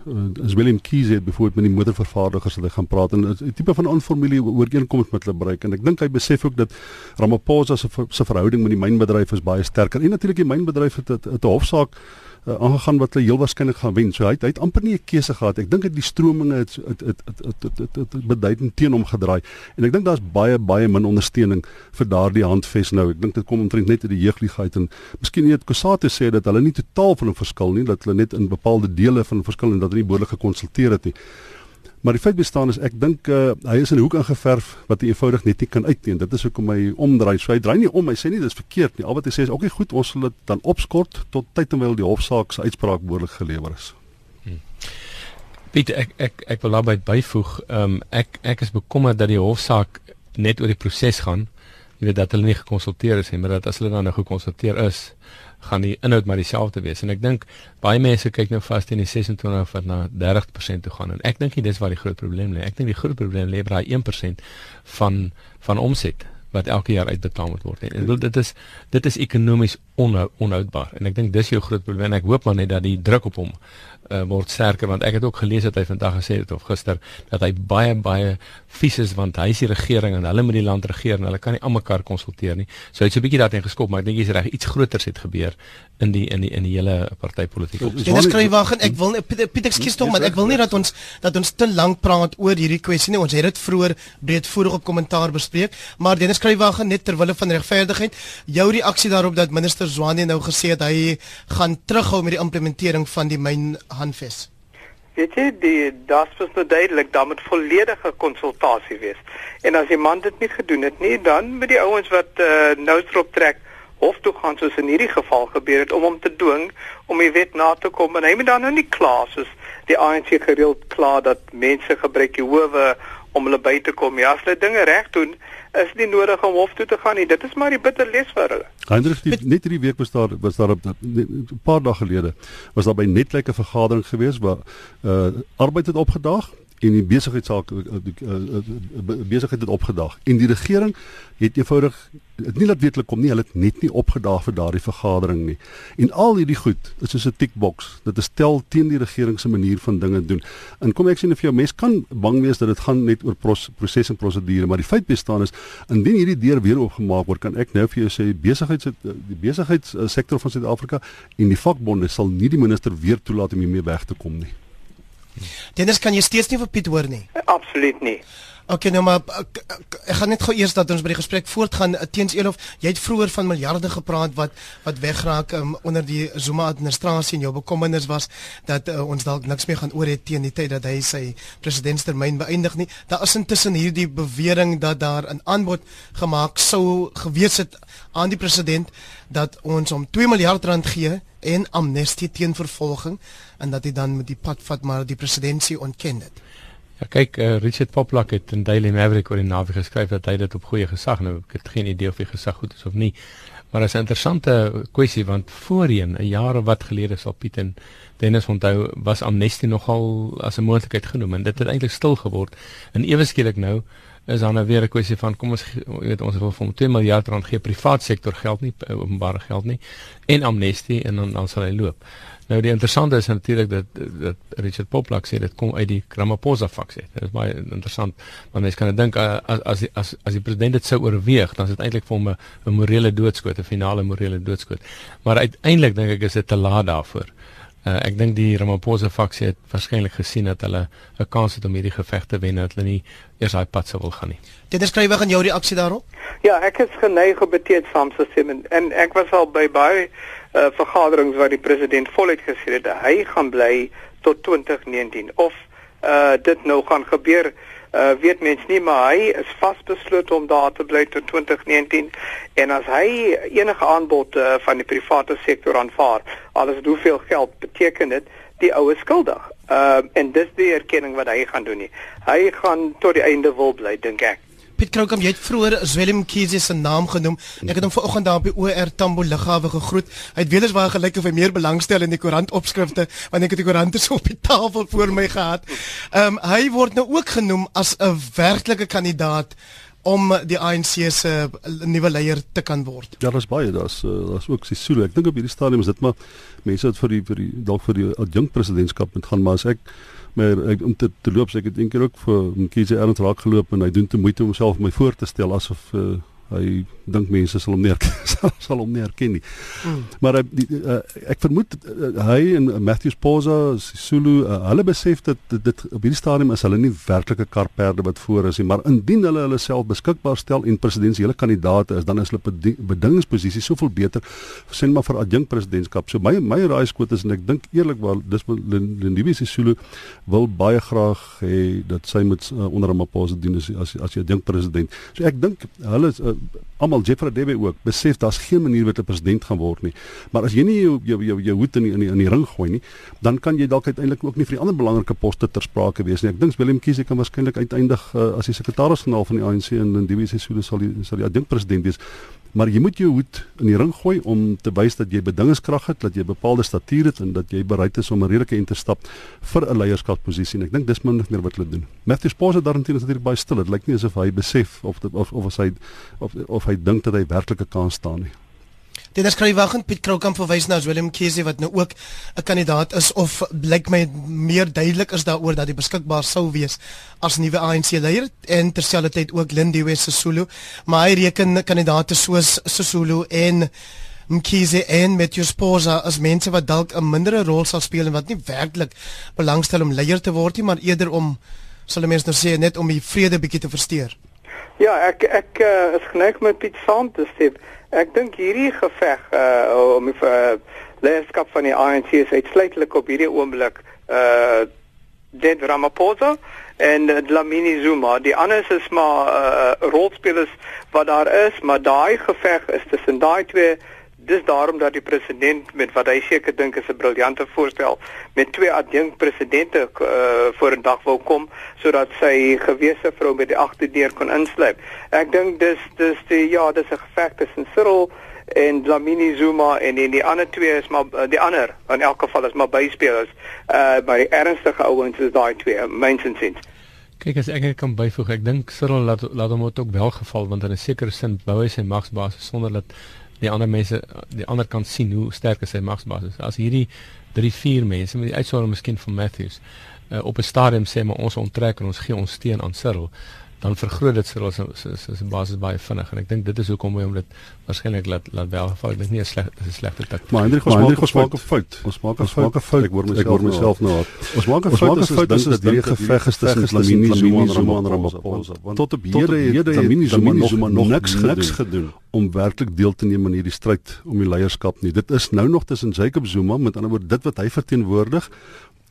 uh, as William Keys het byvoorbeeld met die motorvervaardigers hy gaan praat en 'n tipe van onformule ooreenkoms met hulle bereik en ek dink hy besef ook dat Ramaphosa se se verhouding met die mynbedryf is baie sterker en natuurlik die mynbedryf het 'n hofsaak uh, aangegaan wat hulle heel waarskynlik gaan wen. So hy het, hy het amper nie 'n keuse gehad. Ek dink dit die strominge het het het het het het, het, het beduidend teen hom gedraai. En ek dink daar's baie baie min ondersteuning vir daardie handves nou. Ek dink dit kom omtrent net uit die jeugligheid en miskien net Kusate sê dat hulle nie totaal van 'n verskil nie, dat hulle net in bepaalde dele van verskil en dat hulle nie behoorlik gekonsulteer het nie. Maar die feit bestaan is ek dink uh, hy is in 'n hoek ingeverf wat hy eenvoudig net nie kan uitteen. Dit is hoekom hy omdraai. So hy draai nie om. Hy sê nie dis verkeerd nie. Al wat hy sê is okay, goed, ons sal dit dan opskort tot tyd terwyl die hofsaak se uitspraak behoorlik gelewer is. Hmm. Piet, ek ek ek wil daarby byvoeg. Ehm um, ek ek is bekommerd dat die hofsaak net oor die proses gaan. Jy weet dat hulle nie gekonsulteer is nie, maar dat as hulle dan nou gekonsulteer is, gaan die inhoud maar dieselfde wees en ek dink baie mense kyk nou vas teen die 26 wat na 30% toe gaan en ek dink dis waar die groot probleem lê. Ek dink die groot probleem lê by daai 1% van van omset wat elke jaar uitbetaal moet word. En dit is dit is ekonomies onhou, onhoudbaar en ek dink dis jou groot probleem en ek hoop maar net dat die druk op hom uh, word sterker want ek het ook gelees dat hy vandag gesê het of gister dat hy baie baie vies is want hy is die regering en hulle moet die land regeer en hulle kan nie almekaar konsulteer nie. So hy het so 'n bietjie daarteen geskop, maar ek dink jy's reg, iets groters het gebeur in die in die in die hele partytetiek. Dit is kry wag en ek wil Piet ekskuus tog maar ek wil nie dat ons dat ons te lank praat oor hierdie kwessie nie. Ons het dit vroeër breedvoerig op kommentaar bespreek, maar Dennis Kruiwagen net ter wille van regverdigheid, jou reaksie daarop dat minister Zwane nou gesê het hy gaan terughou met die implementering van die myn handves. Weet jy, die das was nou duidelik, daar moet volledige konsultasie wees. En as die man dit nie gedoen het nie, dan met die ouens wat uh, nou strop trek hof toe gaan soos in hierdie geval gebeur het om hom te dwing om die wet na te kom en hy moet dan nou nie kla soos die ANC gereeld kla dat mense gebruik die howe om hulle by te kom. Ja, as hulle dinge reg doen, is nie nodig om hof toe te gaan nie. Dit is maar die bitter les vir hulle. Hendrik, net hierdie week was daar was daar 'n paar dae gelede was daar by Netlyk 'n vergadering gewees waar uh arbeid het opgedaag en die besigheidsaak eh, eh, eh, besigheid het opgedag. En die regering het eenvoudig dit nie laat weetlik kom nie hulle het net nie opgedaag vir daardie vergadering nie. En al hierdie goed is soos 'n tickbox dit is tel teen die regering se manier van dinge doen. En kom ek sê net vir jou mens kan bang wees dat dit gaan net oor proses en prosedure maar die feit bestaan is indien hierdie deur weer oopgemaak word kan ek nou vir jou sê besigheids die besigheidssektor van Suid-Afrika en die vakbonde sal nie die minister weer toelaat om hiermee weg te kom nie Dennis, kan jy steeds nie vir Piet hoor nie? Absoluut nie. OK, nou maar ek, ek, ek gaan net gou eers dat ons by die gesprek voortgaan eh, teens Elof. Jy het vroeër van miljarde gepraat wat wat wegraak um, onder die Zuma administrasie en jou bekommernis was dat uh, ons dalk niks meer gaan oor hê teen die tyd dat hy sy presidentstermyn beëindig nie. Daar is intussen hierdie bewering dat daar 'n aanbod gemaak sou gewees het aan die president dat ons hom 2 miljard rand gee en amnestie teen vervolging en dat hy dan met die pad vat maar die presidentsie ontken dit. Ja kyk, uh, Richard Poplak het in Daily Maverick oor die naweek geskryf dat hy dit op goeie gesag nou ek het geen idee of die gesag goed is of nie. Maar dit is 'n interessante kwessie want voorheen, 'n jaar of wat gelede sal Piet en Dennis onthou was amnestie nogal as 'n moontlikheid genoem en dit het eintlik stil geword. En ewe skielik nou is dan nou weer 'n kwessie van kom ons weet ons wil vir 2 miljard rand gee privaat sektor geld nie openbare geld nie en amnestie en dan dan sal hy loop. Nou die interessante is natuurlik dat dat Richard Poplak sê dit kom uit die Ramaphosa faksie. Dit is baie interessant want mense kan dink as as as as die president dit sou oorweeg, dan is dit eintlik vir hom 'n morele doodskoot, 'n finale morele doodskoot. Maar uiteindelik dink ek is dit te laat daarvoor. Uh, ek dink die Ramaphosa faksie het waarskynlik gesien dat hulle 'n kans het om hierdie geveg te wen dat hulle nie eers daai pad sou wil gaan nie. Dit is skrywe gaan jou reaksie daarop? Ja, ek is geneig op dit saamstem en, en ek was al by baie uh, vergaderings waar die president voluit gesê het hy gaan bly tot 2019 of uh, dit nou gaan gebeur uh weet mens nie maar hy is vasbeslote om daar te bly tot 2019 en as hy enige aanbod uh, van die private sektor aanvaar alles hoeveel geld beteken dit die oue skuldig. Uh en dis die erkenning wat hy gaan doen nie. Hy gaan tot die einde wil bly dink ek Piet Kroukamp, jy het vroeër Zwelin Mkhize se naam genoem. Ek het hom vanoggend daar op die OR Tambo lughawe gegroet. Hy het weles baie gelyk of hy meer belangstel in die koerant opskrifte want ek het die koerante so op die tafel voor my gehad. Ehm um, hy word nou ook genoem as 'n werklike kandidaat om die ANC se nuwe leier te kan word. Ja, daar's baie, daar's uh, daar's ook Sisulu. Ek dink op hierdie stadium is dit maar mense wat vir die vir die dalk vir die adjunkt presidentskap moet gaan, maar as ek maar ek om te, te loop, so ek het eendag ook vir Mkhize erns raak geloop en hy doen te moeite om homself my voor te stel asof uh, hy dink mense sal hom nie herken sal hom nie herken nie. Mm. Maar uh, die, uh, ek vermoed uh, hy en Matthews Poza, Sisulu, uh, hulle besef dat dit, dit op hierdie stadium is hulle nie werklike karperde wat voor is nie, maar indien hulle hulle self beskikbaar stel en presidensiële kandidaate is, dan is hulle bedingingsposisie soveel beter sien maar vir adjunk presidentskap. So my my raaiskoot is en ek dink eerlikwaar dis Lindiwe Sisulu wil baie graag hê dat sy moet uh, onder 'n Maposa dien as as as adjunk president. So ek dink hulle uh, almal Jeffrey Debe ook besef daar's geen manier wat 'n president gaan word nie. Maar as jy nie jou jou jou, jou hoed in die, in die in die ring gooi nie, dan kan jy dalk uiteindelik ook nie vir die ander belangrike poste ter sprake wees nie. Ek dink Willem Kiese kan waarskynlik uiteindig uh, as die sekretaris-generaal van die ANC in in die Sesule sal die sal die adjunk president wees maar jy moet jou hoed in die ring gooi om te wys dat jy bedingingskrag het, dat jy bepaalde statuur het en dat jy bereid is om 'n redelike in te stap vir 'n leierskapsposisie en ek dink dis min meer wat hulle doen. Matthew Sposa daarteen is natuurlik baie stil. Dit lyk nie asof hy besef of dit, of of hy of of hy dink dat hy werklik 'n kans staan nie. Dit is skryf wagend Piet Kroukamp verwys na Willem Kese wat nou ook 'n kandidaat is of blyk my meer duidelik is daaroor dat hy beskikbaar sou wees as nuwe ANC leier en terselfdertyd ook Lindiwe Sisulu maar hy reken kandidaate soos Sisulu en Mkhize en Matthew Sposa as mense wat dalk 'n mindere rol sal speel en wat nie werklik belangstel om leier te word nie maar eerder om sal mense nou sê net om die vrede bietjie te versteur. Ja, ek ek uh, is geneig met Piet saam te stem. Ek dink hierdie geveg uh om die uh, leierskap van die ANC is uitsluitlik op hierdie oomblik uh Den Ramaphosa en Dlamini Zuma. Die ander is maar uh rolspelers wat daar is, maar daai geveg is tussen daai twee dis daarom dat die president met wat hy seker dink is 'n briljante voorstel met twee adjunkt presidente uh, voor 'n dag wou kom sodat sy gewese vrou met die agterdeur kon insluip. Ek dink dis dis die ja, dis 'n geveg tussen Cyril en Dlamini Zuma en en die ander twee is maar uh, die ander in elk geval is maar byspelers. Uh by ernstige ouens is daai twee, mynsins sins. Kyk as ek kan byvoeg, ek dink Cyril laat laat hom ook wel geval want in 'n sekere sin bou hy sy magsbasis sonder dat die ander mense die ander kan sien hoe sterk sy magsbasis is. As hierdie 3 4 mense met die uitsondering miskien van Matthews uh, op 'n stadium sê maar ons onttrek en ons gee ons steun aan Cyril dan vergroot dit Cyril se se se basis baie vinnig en ek dink dit is hoekom hy om dit waarskynlik laat laat wel geval dit nie 'n sleg is 'n slegte tak. Maar Hendrik ons maak ons maak 'n fout. Ons maak 'n fout. fout. Ek hoor myself ek hoor myself nou. Ons maak 'n fout. Ons maak 'n fout dat hierdie geveg is tussen Lamini Zuma en Ramaphosa. Want tot op hede het Lamini Zuma nog niks gedoen om werklik deel te neem aan hierdie stryd om die leierskap nie. Dit is nou nog tussen Jacob Zuma met ander woorde dit wat hy verteenwoordig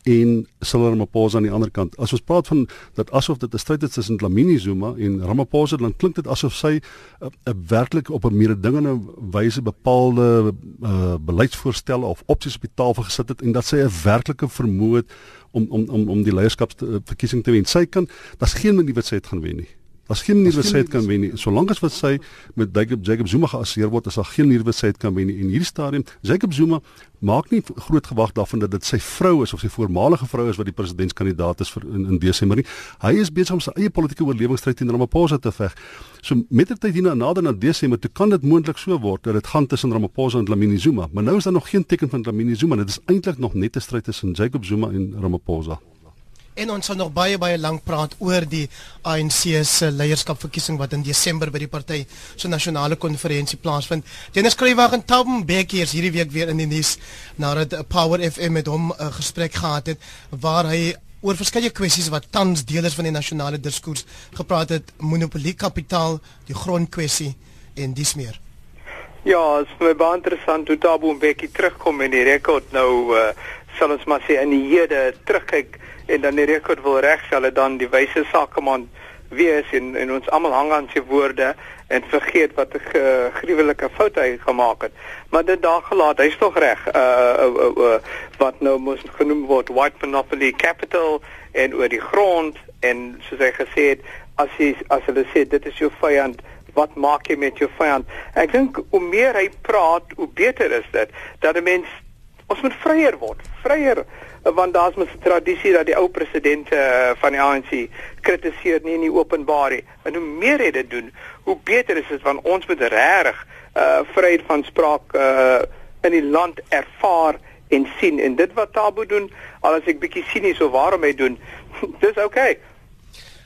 en Cyril Ramaphosa aan die ander kant. As ons praat van dat asof dit 'n stryd is tussen Dlamini Zuma en Ramaphosa, dan klink dit asof sy 'n uh, uh, werklik op 'n mededingende wyse bepaalde uh, beleidsvoorstelle of opsies op die tafel gesit het en dat sy 'n werklike vermoë het om om om om die leierskapsverkiesing te wen. Sy kan, daar's geen manier wat sy dit gaan wen nie. Daar's geen manier wat sy dit kan wen nie. Solank as wat sy met Jacob Jacob Zuma geassieer word, is daar geen manier wat sy dit kan wen nie. En hierdie stadium, Jacob Zuma maak nie groot gewag daarvan dat dit sy vrou is of sy voormalige vrou is wat die presidentskandidaat is vir in, in Desember nie. Hy is besig om sy eie politieke oorlewingsstryd teen Ramaphosa te veg. So met die tyd hierna nader na Desember, toe kan dit moontlik so word dat dit gaan tussen Ramaphosa en Dlamini Zuma. Maar nou is daar nog geen teken van Dlamini Zuma. Dit is eintlik nog net 'n stryd tussen Jacob Zuma en Ramaphosa. En ons sal nog baie baie lank praat oor die ANC se leierskapverkiesing wat in Desember by die party se nasionale konferensie plaasvind. Dennis Kreywagen en Tom Becky is hierdie week weer in die nuus nadat Power FM met hom 'n uh, gesprek gehad het waar hy oor verskeie kwessies wat tans deel is van die nasionale diskurs gepraat het, monopolie kapitaal, die grondkwessie en dis meer. Ja, dit is baie interessant hoe Tabo Becky terugkom in die rekord nou uh, sal ons maar sê in die hede terugkyk en dan die rekord wil regstel dan die wyse sakeman wees en en ons almal hang aan sy woorde en vergeet wat 'n gruwelike fout hy gemaak het. Maar dit daar gelaat, hy's tog reg. Uh, uh, uh, uh wat nou moet genoem word white monopoly capital en oor die grond en soos hy gesê het as hy as hulle sê dit is jou vyand wat maak jy met jou vyand ek dink hoe meer hy praat hoe beter is dit dat 'n mens ons moet vryer word vryer want daar's mos 'n tradisie dat die ou presidente uh, van die ANC kritiseer nie in die openbaar nie. En hoe meer hy dit doen, hoe beter is dit want ons moet regtig uh vryheid van spraak uh in die land ervaar en sien en dit wat Tabo doen, al as ek bietjie sinies of waarom hy doen, dis okay.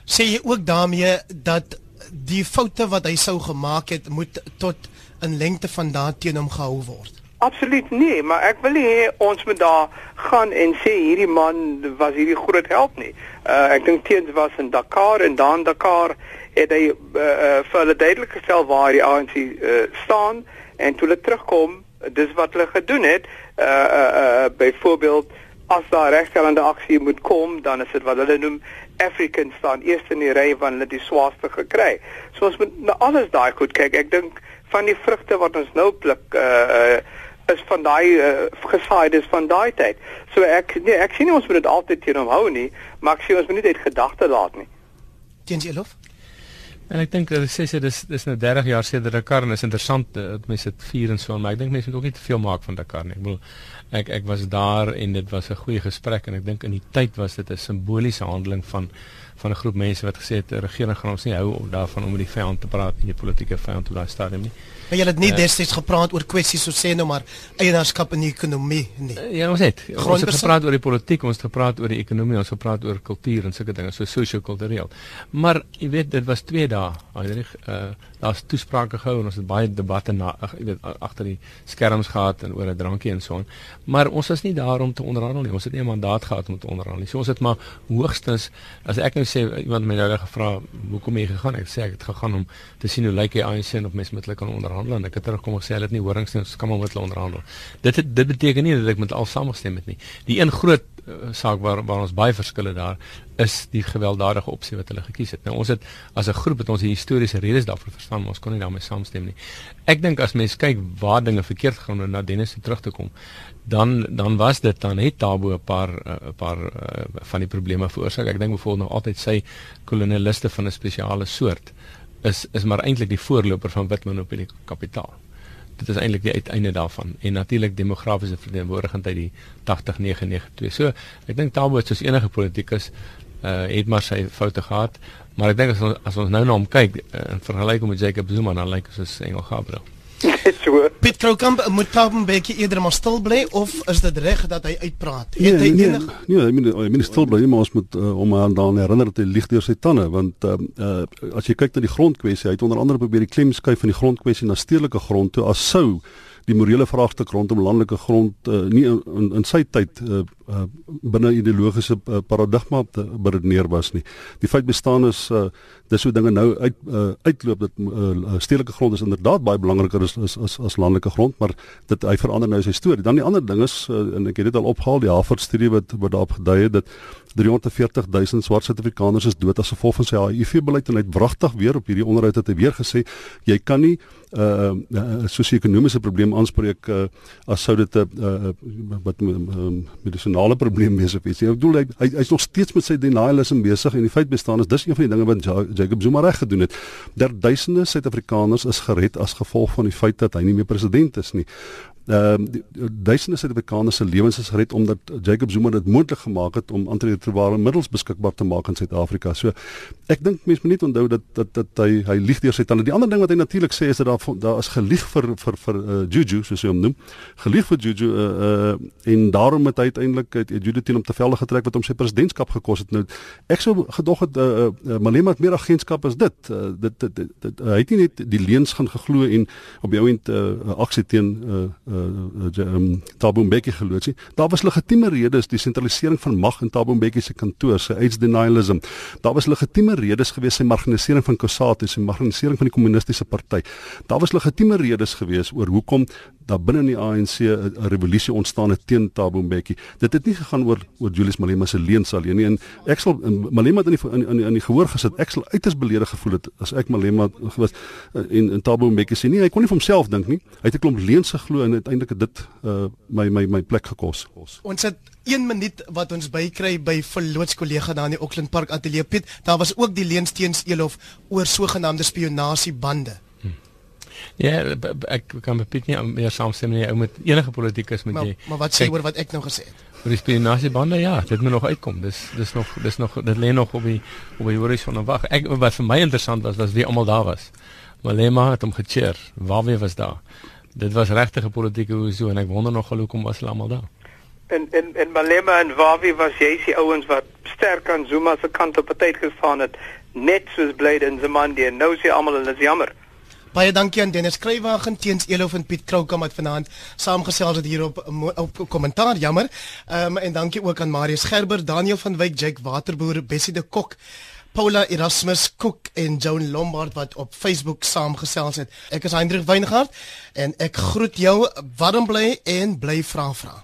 Sê jy ook daarmee dat die foute wat hy sou gemaak het moet tot 'n lengte van daardie teen hom gehou word? Absoluut nie, maar ek wil nie ons moet daar gaan en sê hierdie man was hierdie groot held nie. Uh ek dink teens was in Dakar en dan Dakar het hy uh, uh vir hulle duidelik gestel waar die ANC uh, staan en toe hulle terugkom, dis wat hulle gedoen het. Uh uh, uh byvoorbeeld as daar regstellende aksie moet kom, dan is dit wat hulle noem African staan eers in die ry van hulle die swaarste gekry. So ons moet na alles daai goed kyk. Ek dink van die vrugte wat ons nou pluk uh uh is van daai uh, gesaides van daai tyd. So ek nee, ek sien nie ons moet dit altyd teen hom hou nie, maar ek sien ons moet nie dit gedagte laat nie. Teens Elof? En ek dink dat sê sê dis dis nou 30 jaar sedert Dakar en is interessant dat mense dit vier en so, maar ek dink mense moet ook nie te veel maak van Dakar nie. Ek bedoel ek ek was daar en dit was 'n goeie gesprek en ek dink in die tyd was dit 'n simboliese handeling van van 'n groep mense wat gesê het 'n regering gaan ons nie hou daarvan om met die vyand te praat en die politieke vyand op daai stadium nie. Maar jy het nie uh, destyds gepraat oor kwessies so sê nou maar eienaarskap in die ekonomie nie. Uh, ja, ons het. Ons het gepraat oor die politiek, ons het gepraat oor die ekonomie, ons het gepraat oor kultuur en sulke dinge, so sosio-kultureel. Maar jy weet dit was 2 dae, Heinrich, uh daar's toesprake gehou en ons het baie debatte na jy weet agter die skerms gehad en oor 'n drankie en so aan. Maar ons was nie daar om te onderhandel nie. Ons het nie 'n mandaat gehad om te onderhandel nie. So ons het maar hoogstens as ek nou sê iemand my nou gevra hoekom jy gegaan het, sê ek het gegaan om te sien hoe lyk die ANC en of mense met hulle kan onderhandel en ek het terugkom en sê hulle het nie horings nie, ons kan maar met hulle onderhandel. Dit het, dit beteken nie dat ek met al saamgestem het nie. Die een groot uh, saak waar waar ons baie verskille daar is die gewelddadige opsie wat hulle gekies het. Nou ons het as 'n groep het ons die historiese redes daarvoor verstaan, maar ons kon nie daarmee saamstem nie. Ek dink as mens kyk waar dinge verkeerd gegaan het na Dennis se terug te kom, dan dan was dit dan het Tabo 'n paar 'n uh, paar uh, van die probleme veroorsaak. Ek dink byvoorbeeld nog altyd sy kolonialiste van 'n spesiale soort is is maar eintlik die voorloper van wit monopolie kapitaal dit is eintlik die uiteinde daarvan en natuurlik demografiese verteenwoordiging uit die 80992. So ek dink Tabo het soos enige politikus uh het maar sy foute gehad, maar ek dink as ons as ons nou na hom kyk uh, in vergelyking met Jacob Zuma dan lyk hy soos Engel Gabriel. so. Piet Kroukamp moet Tabenbeek eerder maar stil bly of is dit reg dat hy uitpraat? Het nee, hy nee, enig Nee, nee, nee, hy moet stil bly, maar ons moet uh, om aan dan herinner dat hy lieg deur sy tande want uh, uh, as jy kyk na die grondkwessie, hy het onder andere probeer die klem skuif van die grondkwessie na stedelike grond toe as sou die morele vraagstuk rondom landelike grond uh, nie in, in in sy tyd uh, uh, binne ideologiese uh, paradigma beredeneer was nie. Die feit bestaan is uh, dis hoe dinge nou uit uh, uitloop dat uh, stedelike grond is inderdaad baie belangriker as as as, as landelike grond, maar dit hy verander nou sy storie. Dan die ander ding is uh, en ek het dit al opgehaal, die Harvard studie wat wat daarop gedui het dat 340 000 swart Suid-Afrikaners is dood as gevolg van sy HIV-beleid en hy het wragtig weer op hierdie onderhoud het hy weer gesê jy kan nie 'n uh, uh, sosio-ekonomiese probleem aanspreek uh, as sou dit 'n uh, wat um, medisonale probleem wees of iets. Ek bedoel hy hy is nog steeds met sy denialism besig en die feit bestaan is dis een van die dinge wat Jacob Zuma reg gedoen het. Der duisende Suid-Afrikaners is gered as gevolg van die feit dat hy nie meer president is nie ehm uh, duisende Suid-Afrikaners se lewens is gered omdat Jacob Zuma dit moontlik gemaak het om antiretrovirale middels beskikbaar te maak in Suid-Afrika. So ek dink mense moet nie onthou dat dat dat hy hy lieg deur sy tande. Die ander ding wat hy natuurlik sê is dat daar daar is gelieg vir vir vir uh, Juju soos hy hom noem. Gelieg vir Juju uh, uh en daarom het hy uiteindelik het Juju teen hom te velde getrek wat hom sy presidentskap gekos het. Nou ek sou gedog het uh, uh, Malema het meer agentskap as dit. Uh, dit, dit, dit, dit hy het nie net die leuns gaan geglo en op die ount uh, aksie teen uh, uh, um, Thabo Mbeki geloods nie. Daar was legitieme redes die sentralisering van mag in Thabo Mbeki se kantoor, sy AIDS denialism. Daar was legitieme redes gewees sy marginalisering van Kusatu, sy marginalisering van die kommunistiese party. Daar was legitieme redes gewees oor hoekom daar binne in die ANC 'n revolusie ontstaan het teen Thabo Mbeki. Dit het nie gegaan oor oor Julius Malema se leuns alleen nie. En ek sal Malema in die in in, in die gehoor gesit. Ek sal uiters beledig gevoel het as ek Malema gewas en en Thabo Mbeki sê nie hy kon nie vir homself dink nie. Hy het 'n klomp leuns geglo en uiteindelik het dit uh, my my my plek gekos. Ons het 1 minuut wat ons bykry by verloots kollega daar in die Auckland Park Ateljee Piet. Daar was ook die leuns teens Elof oor sogenaamde spionasiebande. Ja, ek kan met Piet nie meer saamstem nie. Ou met enige politikus moet maar, jy Maar wat sê oor wat ek nou gesê het? Oor die spionasiebande, ja, dit moet nog uitkom. Dis dis nog dis nog dit lê nog op die op die horison en wag. Ek wat vir my interessant was was wie almal daar was. Malema het hom gecheer. Waar wie was daar? Dit was regtig 'n politieke hoeso en ek wonder nog hoekom was hulle almal daar. En en en Malema en Wawi was jy se ouens wat sterk aan Zuma se kant op tyd gestaan het, net soos Blade en Zamandi en nou sê almal hulle is jammer. Baie dankie aan Dennis Skrywagen teens Elof en Piet Kroukam wat vanaand saamgesels het hier op op kommentaar jammer. Ehm um, en dankie ook aan Marius Gerber, Daniel van Wyk, Jake Waterboer, Bessie de Kok. Paula Erasmus Cook en Joan Lombard wat op Facebook saamgesels het. Ek is Hendrik Weingart en ek groet jou warm bly en bly vra vra.